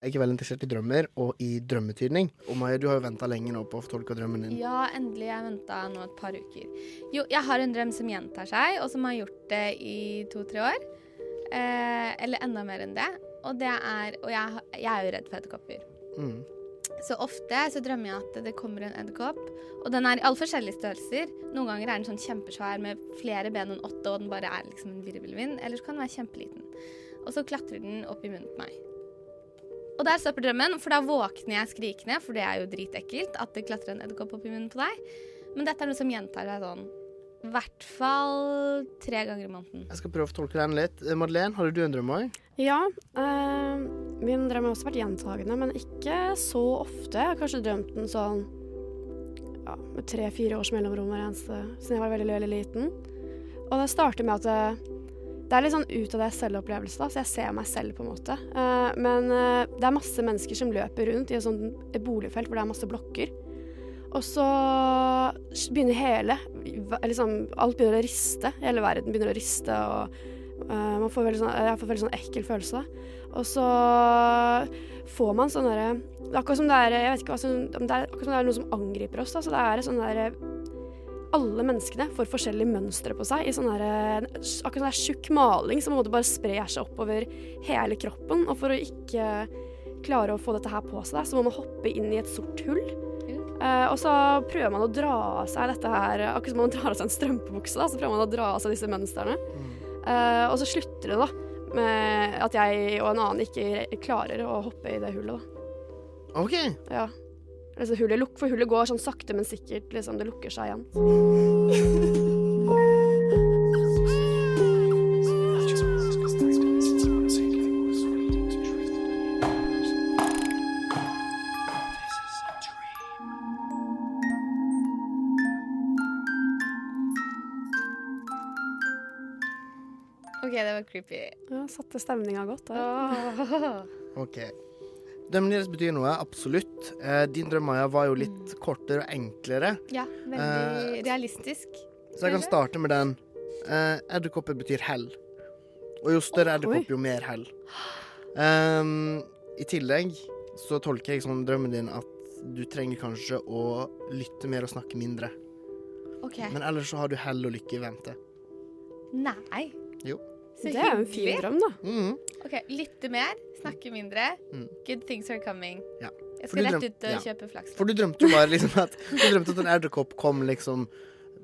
Jeg er veldig interessert i drømmer og i drømmetydning. Og Maja, du har jo venta lenge nå på å få tolka drømmen din. Ja, endelig. Jeg venta nå et par uker. Jo, jeg har en drøm som gjentar seg, og som har gjort det i to-tre år. Eh, eller enda mer enn det. Og det er Og jeg, jeg er jo redd for edderkopper. Mm. Så ofte så drømmer jeg at det kommer en edderkopp. Og den er i alle forskjellige størrelser. Noen ganger er den sånn kjempesvær med flere ben enn åtte, og den bare er liksom en virvelvind. Eller så kan den være kjempeliten. Og så klatrer den opp i munnen på meg. Og der stopper drømmen, for da våkner jeg skrikende, for det er jo dritekkelt at det klatrer en edderkopp opp i munnen på deg. Men dette er noe som gjentar seg sånn i hvert fall tre ganger i måneden. Jeg skal prøve å tolke den litt. Eh, Madeleine, hadde du en drøm òg? Ja. Øh, min drøm har også vært gjentagende, men ikke så ofte. Jeg har kanskje drømt den sånn ja, med tre-fire års mellomrom hver eneste siden jeg var veldig, veldig liten. Og det starter med at det, er litt sånn ut av det selv-opplevelse, da, så jeg ser meg selv, på en måte. Eh, men eh, det er masse mennesker som løper rundt i et sånt boligfelt hvor det er masse blokker. Og så begynner hele liksom, Alt begynner å riste. Hele verden begynner å riste, og uh, man får veldig sånn, jeg får veldig sånn ekkel følelse. da. Og så får man sånn derre er akkurat som det er Jeg vet ikke hva som, det er akkurat som det er noe som angriper oss. da, så det er sånn derre alle menneskene får forskjellige mønstre på seg. i sånn der, Akkurat sånn tjukk maling som bare sprer seg oppover hele kroppen. Og for å ikke klare å få dette her på seg, så må man hoppe inn i et sort hull. Eh, og så prøver man å dra av seg dette her Akkurat som man drar av seg en strømpebukse, da, så prøver man å dra av seg disse mønstrene. Eh, og så slutter det da med at jeg og en annen ikke klarer å hoppe i det hullet. da. OK. Ja. Altså, hullet luk for hullet går sånn sakte, men sikkert. Liksom, det lukker seg igjen. OK, det var creepy. Ja, Satte stemninga godt. Da. ok. Drømmen deres betyr noe, absolutt. Eh, din drøm, Maja, var jo litt kortere og enklere. Ja, veldig realistisk. Så jeg kan starte med den. Eh, Edderkopper betyr hell. Og jo større edderkopp, jo mer hell. Um, I tillegg så tolker jeg som drømmen din at du trenger kanskje å lytte mer og snakke mindre. Okay. Men ellers så har du hell og lykke i vente. Nei. Jo. Så Det er jo en fin drøm, da. Mhm. OK, lytte mer, snakke mindre. Mm. Good things are coming. Ja. Jeg skal rett ut og ja. kjøpe flaks. For du drømte jo bare liksom at Du drømte at en edderkopp kom liksom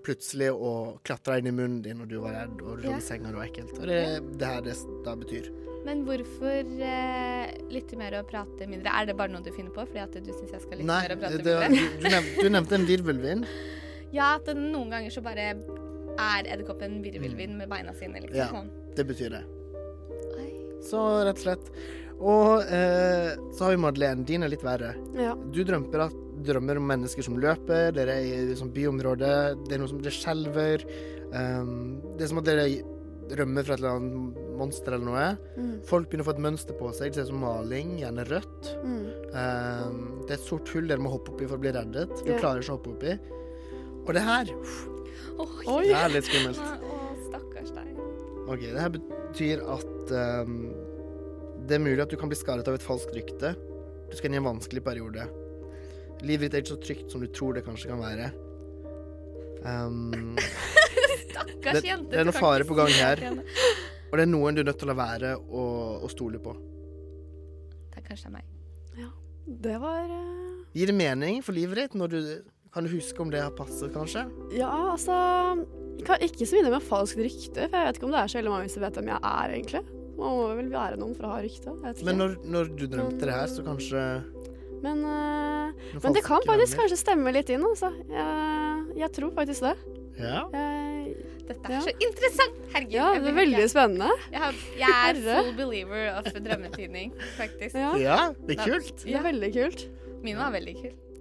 plutselig og klatra inn i munnen din, og du var redd, og du lå Ja. i senga, og det var ekkelt. Og det er det her det da betyr. Men hvorfor eh, lytte mer og prate mindre? Er det bare noe du finner på fordi at du syns jeg skal lytte Nei, mer og prate det, mindre? du, du, du nevnte en virvelvind. Ja, at noen ganger så bare er edderkoppen virvelvind med beina sine, liksom. Ja. Sånn. Det betyr det. Oi. Så rett og slett. Og eh, så har vi Madeleine. Din er litt verre. Ja. Du drømmer, at, drømmer om mennesker som løper, dere er i liksom, byområdet, det er noe som det skjelver. Um, det er som at dere rømmer fra et eller annet monster eller noe. Mm. Folk begynner å få et mønster på seg. Det ser ut som maling, gjerne rødt. Mm. Um, det er et sort hull dere må hoppe oppi for å bli reddet. Du yeah. klarer ikke å hoppe oppi. Og det her Oi. Oi. det er litt skummelt. Å, stakkars deg. Ok, Det her betyr at um, det er mulig at du kan bli skadet av et falskt rykte. Du skal inn i en vanskelig periode. Livet ditt er ikke så trygt som du tror det kanskje kan være. Um, Stakkars Det- jente. det er noe fare på gang her. og det er noen du er nødt til å la være å, å stole på. Det er kanskje meg. Det var uh... Gir det mening for livet ditt? Når du, kan du huske om det har passet, kanskje? Ja, altså kan Ikke så mye med falskt rykte, for jeg vet ikke om det er så veldig mange som vet hvem jeg er, egentlig. Man må vel være noen for å ha rykte. Jeg vet ikke. Men når, når du drømte det her, så kanskje Men, eh, men det kan faktisk kanskje stemme litt inn, altså. Jeg, jeg tror faktisk det. Ja. Jeg, Dette er Ja. så interessant! Herregud. ja, det er veldig spennende. Jeg, har, jeg er full believer of drømmetydning, faktisk. Ja, ja, det er kult. det er veldig kult. Min var veldig kul.